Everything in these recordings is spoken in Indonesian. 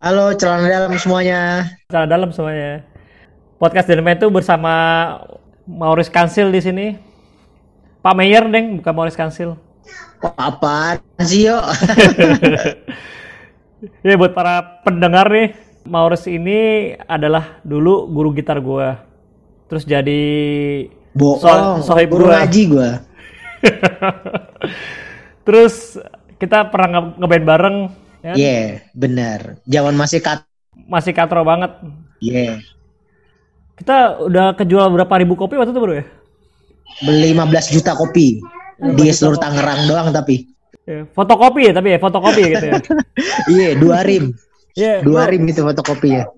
Halo, celana dalam semuanya. Celana dalam semuanya. Podcast Dynamite itu bersama Maurice Kansil di sini. Pak Mayor, Deng, bukan Maurice Kansil. Apaan sih, yo? ya, buat para pendengar nih, Maurice ini adalah dulu guru gitar gua. Terus jadi Bohong, so, guru gua. ngaji gua. Terus kita pernah ngeband bareng Iya, yeah, bener. Zaman masih kat masih katro banget. Iya. Yeah. Kita udah kejual berapa ribu kopi waktu itu bro ya? Beli 15 juta kopi di seluruh Tangerang doang tapi. Ya, fotokopi ya tapi ya fotokopi gitu ya. Iya, yeah, dua rim. Iya, yeah, dua rim itu fotokopi ya.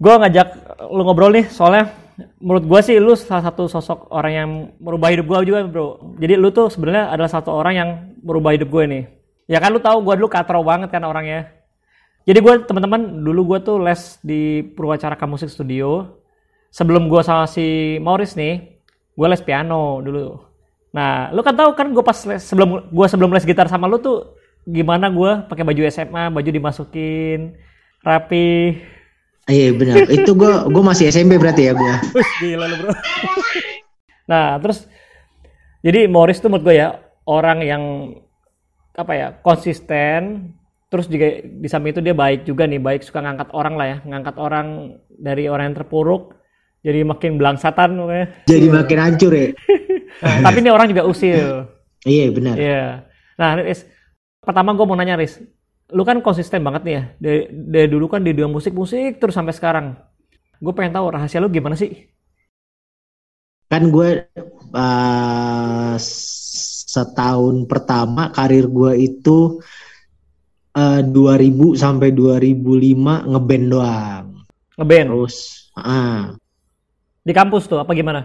Gue ngajak lu ngobrol nih soalnya menurut gue sih lu salah satu sosok orang yang merubah hidup gue juga bro. Jadi lu tuh sebenarnya adalah satu orang yang merubah hidup gue nih Ya kan lu tahu gue dulu katro banget kan orangnya. Jadi gue teman-teman dulu gue tuh les di Purwacaraka Musik Studio. Sebelum gue sama si Maurice nih, gue les piano dulu. Nah, lu kan tahu kan gue pas les, sebelum gue sebelum les gitar sama lu tuh gimana gue pakai baju SMA, baju dimasukin rapi. Iya benar. Itu gue gue masih SMP berarti ya gue. Gila lu bro. nah terus jadi Maurice tuh menurut gue ya orang yang apa ya konsisten terus juga di samping itu dia baik juga nih baik suka ngangkat orang lah ya ngangkat orang dari orang yang terpuruk jadi makin belangsatan pokoknya. jadi makin hancur ya? Nah, tapi ini orang juga usil. Iya benar. Iya. Nah Riz pertama gue mau nanya Riz lu kan konsisten banget nih ya dari, dari dulu kan di dunia musik musik terus sampai sekarang. Gue pengen tahu rahasia lu gimana sih? Kan gue uh, setahun pertama karir gue itu uh, eh, 2000 sampai 2005 ngeband doang. Ngeband. Terus ah. Di kampus tuh apa gimana?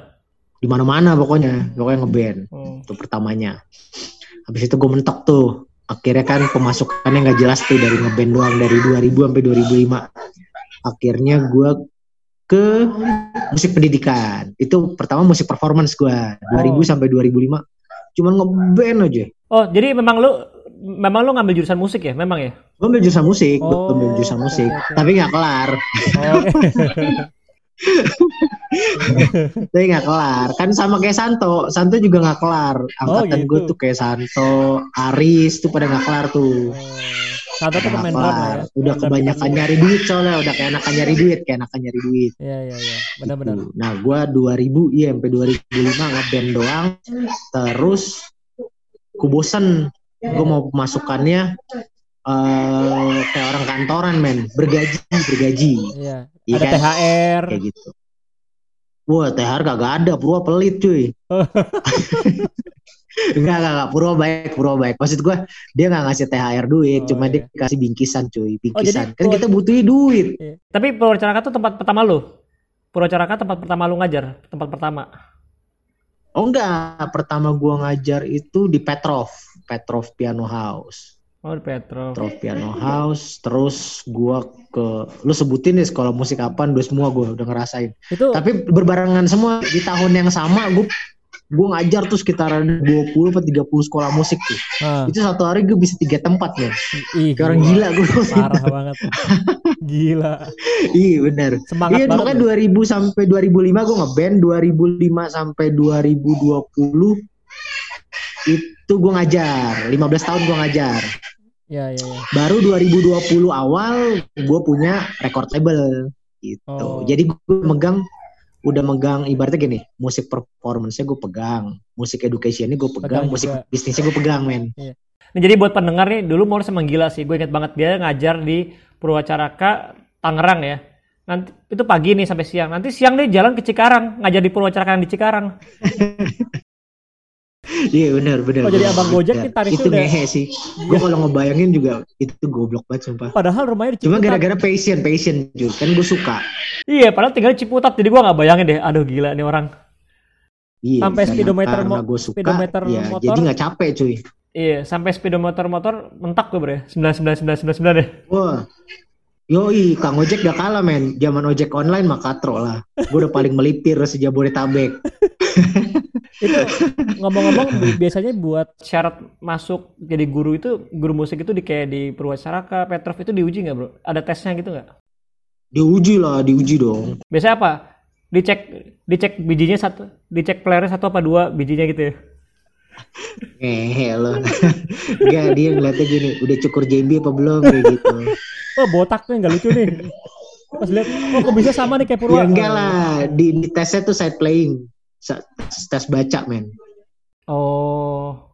Di mana-mana pokoknya, pokoknya ngeband. Hmm. Itu pertamanya. Habis itu gue mentok tuh. Akhirnya kan pemasukannya nggak jelas tuh dari ngeband doang dari 2000 sampai 2005. Akhirnya gue ke musik pendidikan. Itu pertama musik performance gue 2000 oh. sampai 2005 cuman ngeband aja. Oh, jadi memang lu memang lu ngambil jurusan musik ya? Memang ya? Gue ambil jurusan musik, oh, gue ambil jurusan musik, okay, tapi nggak kelar. Oh, tapi nggak kelar. Kan sama kayak Santo, Santo juga nggak kelar. Angkatan oh, gitu. gue tuh kayak Santo, Aris tuh pada nggak kelar tuh. Santo tuh pemain ya. Udah kebanyakan nyari duit soalnya, udah kayak enakan nyari duit, kayak enakan nyari duit. Iya iya iya, benar-benar. Gitu. Nah, gua 2000 iya sampai 2005 ngeband doang. Terus ku bosen. Gue mau masukannya uh, kayak orang kantoran men, bergaji, bergaji. Iya. Ya ada kan? THR. Kayak gitu. Wah, THR kagak ada, purwa pelit cuy. enggak, enggak, enggak. Purwo baik, Purwo baik. Maksud gue, dia nggak ngasih THR duit, oh, cuma iya. dia kasih bingkisan cuy, bingkisan. Oh, jadi, kan kita butuh duit. Iya. Tapi Purwacaraka tuh tempat pertama lu? Purwacaraka tempat pertama lu ngajar? Tempat pertama? Oh enggak, pertama gua ngajar itu di Petrov, Petrov Piano House. Oh, di Petrov. Petrov Piano House, terus gua ke lu sebutin nih sekolah musik apa, udah semua gua udah ngerasain. Itu Tapi berbarengan semua di tahun yang sama gua gue ngajar tuh sekitaran 20 atau 30 sekolah musik tuh. Uh. Itu satu hari gue bisa tiga tempat ya. Ih, Kayak orang gila gue. Parah banget. Gila. iya benar. Semangat iya, banget. Makanya 2000 sampai 2005 gue ngeband, 2005 sampai 2020 itu gue ngajar. 15 tahun gue ngajar. Ya, ya, ya. Baru 2020 awal gue punya record label gitu. Oh. Jadi gue megang udah megang ibaratnya gini musik performance-nya gue pegang musik education-nya gue pegang, pegang musik juga. bisnisnya gue pegang men iya. nah, jadi buat pendengar nih dulu Morris emang gila sih gue inget banget dia ngajar di Purwacaraka Tangerang ya nanti itu pagi nih sampai siang nanti siang dia jalan ke Cikarang ngajar di Purwacaraka di Cikarang Iya benar benar. Oh jadi abang Gojek nih tarif itu ngehe sih. Gue kalau ngebayangin juga itu goblok banget sumpah. Padahal rumahnya di Cuma gara-gara passion passion juga kan gue suka. Iya padahal tinggal Ciputat jadi gue nggak bayangin deh. Aduh gila nih orang. Iya. Sampai speedometer mo suka, speedometer ya, motor. Jadi nggak capek cuy. Iya sampai speedometer motor mentak gue bre. Sembilan sembilan sembilan sembilan sembilan deh. Wah. Yoi, Kang Ojek gak kalah men. Zaman ojek online mah katro lah. Gue udah paling melipir sejabodetabek. Itu ngomong-ngomong biasanya buat syarat masuk jadi guru itu guru musik itu di kayak di Purwacaraka, Petrov itu diuji nggak bro? Ada tesnya gitu nggak? Diuji lah, diuji dong. Biasanya apa? Dicek dicek bijinya satu, dicek playernya satu apa dua bijinya gitu ya? Eh lo, Enggak dia ngeliatnya gini, udah cukur JB apa belum kayak gitu. Oh botaknya nggak lucu nih. Pas lihat, oh kok bisa sama nih kayak Purwa? Ya enggak lah, di, di tesnya tuh side playing tes baca men. Oh.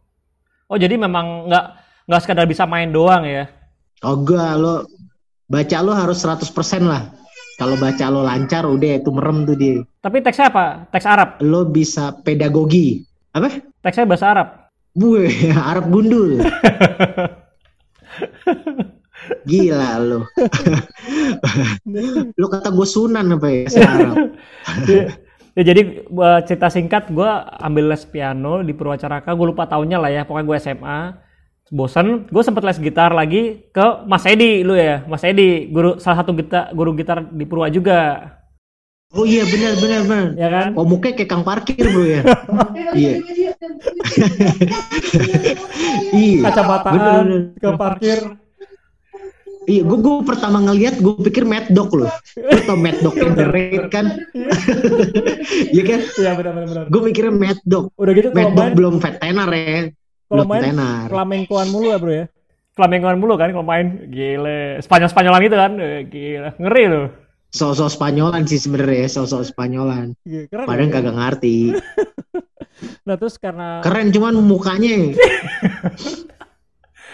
Oh jadi memang nggak nggak sekadar bisa main doang ya? Oh enggak lo baca lo harus 100% lah. Kalau baca lo lancar udah itu merem tuh dia. Tapi teksnya apa? Teks Arab? Lo bisa pedagogi. Apa? Teksnya bahasa Arab? Bue, Arab gundul. Gila lo. lo kata gue sunan apa ya sekarang. Ya jadi uh, cerita singkat gue ambil les piano di Purwacaraka, gue lupa tahunnya lah ya, pokoknya gue SMA. Bosan, gue sempet les gitar lagi ke Mas Edi lu ya, Mas Edi, guru salah satu gitar guru gitar di Purwa juga. Oh iya benar benar benar. Ya kan? Oh mukanya kayak kang parkir bro ya. iya. iya. Kacamataan, kang parkir. Iya, gue gue pertama ngeliat gue pikir Mad Dog loh. Lo tau Mad Dog yang The kan? Iya kan? Iya benar benar. Gue mikirnya Mad Dog. Udah gitu Mad Dog belum fat tenar ya. Belum main tenar. Flamencoan mulu ya bro ya? Flamencoan mulu kan kalau main. Gile. Spanyol-Spanyolan gitu kan. Eh, gila. Ngeri loh. Sosok Spanyolan sih sebenarnya, sosok Spanyolan. Iya, keren Padahal ya. kagak ngerti. nah terus karena keren cuman mukanya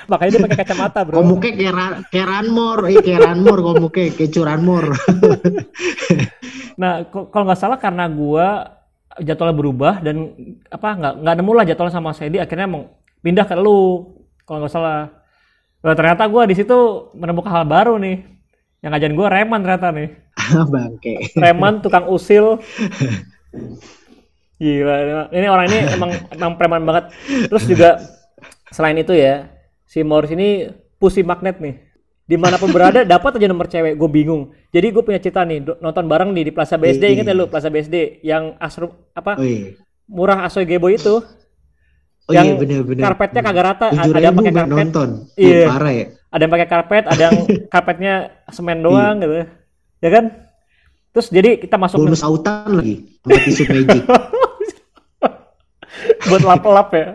Makanya dia pakai kacamata, Bro. Komuke kayak kayak Ranmor, eh kayak Ranmor komuke kayak curanmor. nah, kalau nggak salah karena gua jadwalnya berubah dan apa nggak nggak nemu lah jadwalnya sama Sedi akhirnya mau pindah ke lu kalau nggak salah. Nah, ternyata gua di situ menemukan hal baru nih. Yang ngajarin gua Reman ternyata nih. Bangke. Reman tukang usil. Gila, ini orang ini emang emang preman banget. Terus juga selain itu ya, si Morris ini pusi magnet nih di mana pun berada dapat aja nomor cewek gue bingung jadi gue punya cerita nih nonton bareng nih di Plaza BSD inget ya lu Plaza BSD yang asrum apa murah asoy gebo itu Oh yang iya bener-bener. Karpetnya kagak rata, ada yang pakai karpet. nonton. Iya. Parah ya. Ada yang pakai karpet, ada yang karpetnya semen doang gitu. Ya kan? Terus jadi kita masuk bonus autan lagi buat tisu magic. buat lap-lap ya.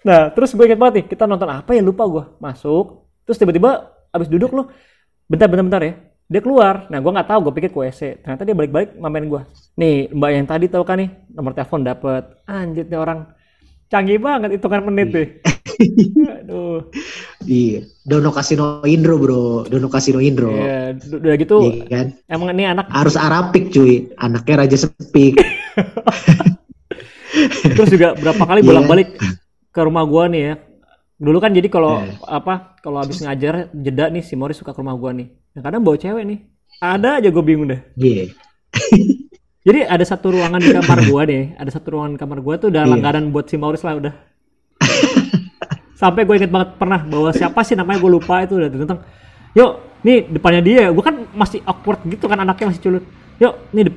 Nah, terus gue inget banget nih, kita nonton apa ya lupa gue. Masuk, terus tiba-tiba abis duduk loh, bentar, bentar, bentar ya. Dia keluar. Nah, gue nggak tahu, gue pikir WC. Ternyata dia balik-balik main gue. Nih, mbak yang tadi tahu kan nih, nomor telepon dapet. Anjir nih orang canggih banget itu kan menit deh. Aduh. Iya. Dono Kasino Indro bro. Dono Kasino Indro. Iya. Udah gitu. Iya kan? Emang ini anak. Harus Arapik cuy. Anaknya Raja Sepik. Terus juga berapa kali iya. bolak-balik ke rumah gua nih ya. Dulu kan jadi kalau yeah. apa kalau habis ngajar jeda nih si Morris suka ke rumah gua nih. Nah, kadang bawa cewek nih. Ada aja gue bingung deh. Iya. Yeah. jadi ada satu ruangan di kamar gua nih, ada satu ruangan di kamar gua tuh udah yeah. langganan buat si Morris lah udah. Sampai gue inget banget pernah bawa siapa sih namanya gue lupa itu udah tentang yuk nih depannya dia gue kan masih awkward gitu kan anaknya masih culut yuk nih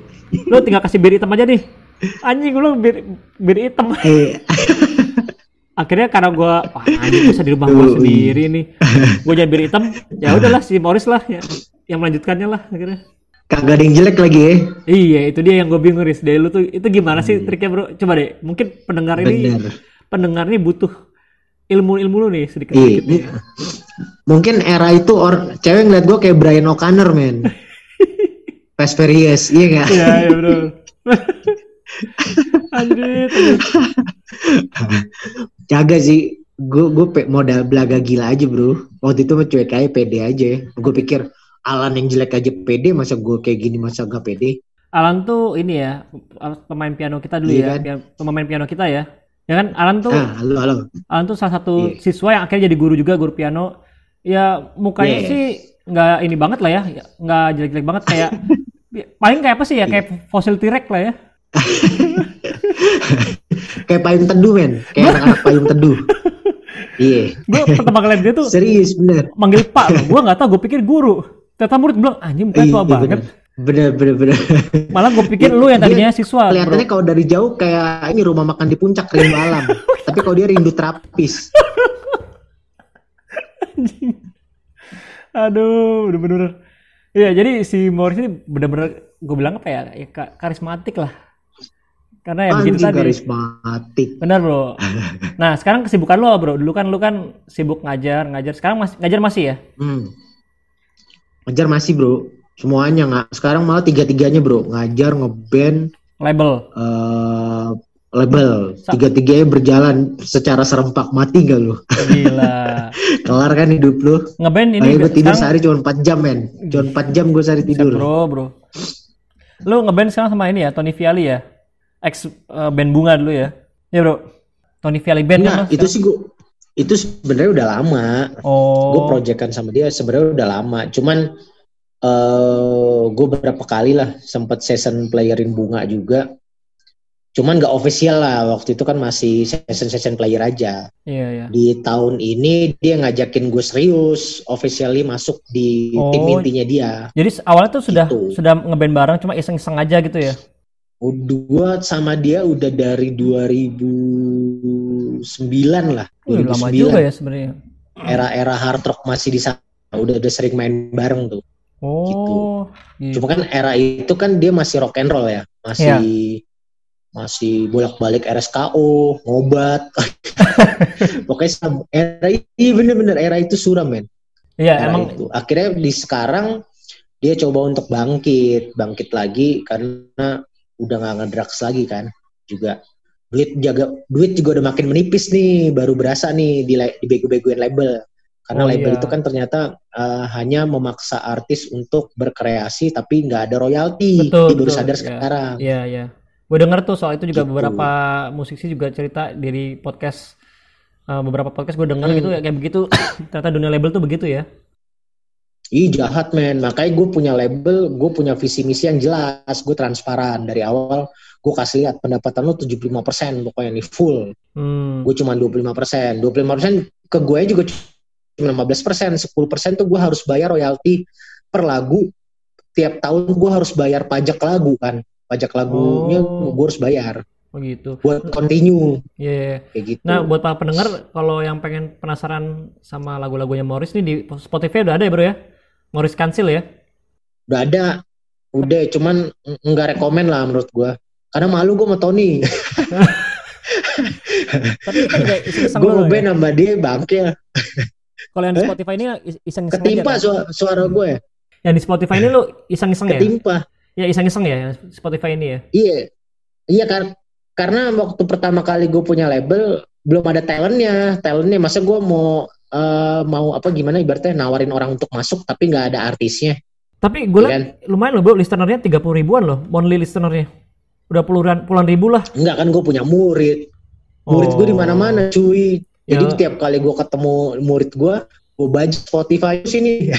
lo tinggal kasih bir hitam aja nih anjing lo bir bir hitam iya akhirnya karena gue wah anjing bisa di rumah gue sendiri nih. Gue jadi hitam ya udahlah si Morris lah ya, yang melanjutkannya lah akhirnya. Kagak ada yang jelek lagi ya iya itu dia yang gue bingung Riz. Dari lu tuh itu gimana sih hmm. triknya bro? Coba deh mungkin pendengar ini pendengar ini butuh ilmu-ilmu lu nih sedikit sedikit iya. mungkin era itu or cewek ngeliat gue kayak Brian O'Connor men. Fast Furious iya gak iya iya bro Anjir. Jaga sih. Gue gue modal belaga gila aja bro. Waktu itu cuek aja pede aja. Gue pikir Alan yang jelek aja pede, masa gue kayak gini masa gak pede. Alan tuh ini ya pemain piano kita dulu iya ya, kan? pemain piano kita ya. Ya kan Alan tuh ah, halo, halo. Alan tuh salah satu yeah. siswa yang akhirnya jadi guru juga guru piano. Ya mukanya yeah. sih nggak ini banget lah ya, nggak jelek-jelek banget kayak paling kayak apa sih ya kayak iya. fosil T-Rex lah ya. kayak payung teduh men kayak anak-anak payung teduh iya yeah. gue pertama kali dia tuh serius bener manggil pak loh gue nggak tahu gue pikir guru ternyata murid bilang anjing iya, tua iya, banget Bener bener bener. Malah gue pikir lu yang tadinya Dia siswa. Kelihatannya kalau dari jauh kayak ini rumah makan di puncak rindu alam. Tapi kalau dia rindu terapis. Aduh, bener-bener. Iya, jadi si Morris ini bener-bener gue bilang apa ya, ya karismatik lah. Karena ya begitu Anjing tadi. karismatik. Bener bro. Nah sekarang kesibukan lo bro. Dulu kan lu kan sibuk ngajar, ngajar. Sekarang masih ngajar masih ya? Hmm. Ngajar masih bro. Semuanya nggak. Sekarang malah tiga-tiganya bro. Ngajar, ngeband, Label. eh label. Tiga-tiganya berjalan secara serempak. Mati gak lu? Gila. Kelar kan hidup lu? Ngeband ini Kayak gue tidur sekarang- sehari cuma 4 jam men. Cuma 4 jam gue sehari tidur. bro bro. Lu ngeband sekarang sama ini ya, Tony Viali ya? Ex eh, band bunga dulu ya? Ya bro. Tony Viali band kan? itu sih gue itu sebenarnya udah lama. Oh. Gue proyekan sama dia sebenarnya udah lama. Cuman eh gue beberapa kali lah sempat season playerin bunga juga. Cuman nggak official lah waktu itu kan masih season season player aja. Iya iya. Di tahun ini dia ngajakin gue serius, officially masuk di tim Oh. intinya dia. Jadi awalnya tuh sudah Gitu. sudah ngeband bareng, cuma iseng-iseng aja gitu ya? Gue sama dia udah dari 2009 lah. Wih, lama 2009. juga ya sebenarnya. Era-era hard rock masih di sana. Udah udah sering main bareng tuh. Oh. gitu. Cuma kan era itu kan dia masih rock and roll ya, masih masih bolak-balik RSKO, ngobat. Pokoknya era ini bener-bener era itu suram men. Iya emang itu. Akhirnya di sekarang dia coba untuk bangkit, bangkit lagi karena udah nggak ngedrugs lagi kan juga duit jaga duit juga udah makin menipis nih baru berasa nih di dibego-begoin label karena Oh, label iya. itu kan ternyata uh, hanya memaksa artis untuk berkreasi tapi nggak ada royalti Betul, Dia baru betul, sadar iya. sekarang Iya, iya. Gue denger tuh soal itu juga Gitu. beberapa musisi juga cerita dari podcast eh, beberapa podcast gue denger Hmm. gitu ya kayak begitu. Ternyata dunia label tuh begitu ya. Ih jahat men, makanya gue punya label, gue punya visi misi yang jelas, gue transparan dari awal, gue kasih lihat pendapatan lo 75% pokoknya nih full, Hmm. gue cuma 25%, 25% ke gue juga cuma 15%, 10% tuh gue harus bayar royalti per lagu, tiap tahun gue harus bayar pajak lagu kan, pajak lagunya Oh. gue harus bayar, Oh gitu. buat continue, Iya. iya. kayak gitu. Nah, buat para pendengar kalau yang pengen penasaran sama lagu-lagunya Morris nih di Spotify udah ada ya, Bro ya? Morris Kansil ya. Udah ada, udah, cuman nggak rekomen lah menurut gue, karena malu gue sama Tony. Tapi iseng-iseng gue ya. ngeband sama dia bangke Kalau yang di Eh? Spotify ini is- iseng-iseng aja ketimpa kan? suara, suara gue Yang di Spotify ini lu iseng-iseng ya? ketimpa Ya iseng-iseng ya Spotify ini ya. iya iya kan karena waktu pertama kali gue punya label belum ada talentnya talentnya masa gue mau eh, mau apa gimana ibaratnya nawarin orang untuk masuk tapi nggak ada artisnya Tapi gue Iya liat lumayan loh bro, listenernya 30 ribuan loh, monthly listenernya. Udah puluhan, puluhan ribu lah. enggak kan gue punya murid murid gue di mana-mana cuy jadi Ya. tiap kali gue ketemu murid gue gue baca Spotify sini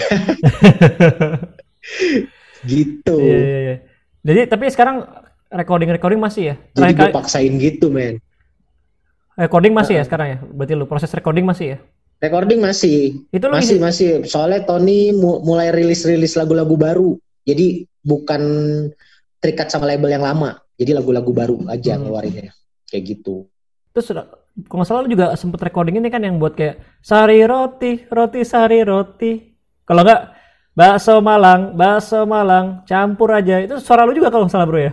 gitu Iya, iya, iya. Jadi tapi sekarang recording-recording masih ya? jadi gue kali- paksain gitu men recording masih ya sekarang ya? Berarti lu proses recording masih ya? Recording masih. Itu lo masih masih. Soalnya Tony mu mulai rilis-rilis lagu-lagu baru. Jadi bukan terikat sama label yang lama. Jadi lagu-lagu baru aja hmm. ngeluarinnya. Kayak gitu. Terus kalau nggak salah lu juga sempet recording ini kan yang buat kayak sari roti, roti sari roti. Kalau nggak bakso Malang, bakso Malang, campur aja. Itu suara lu juga kalau nggak salah bro ya.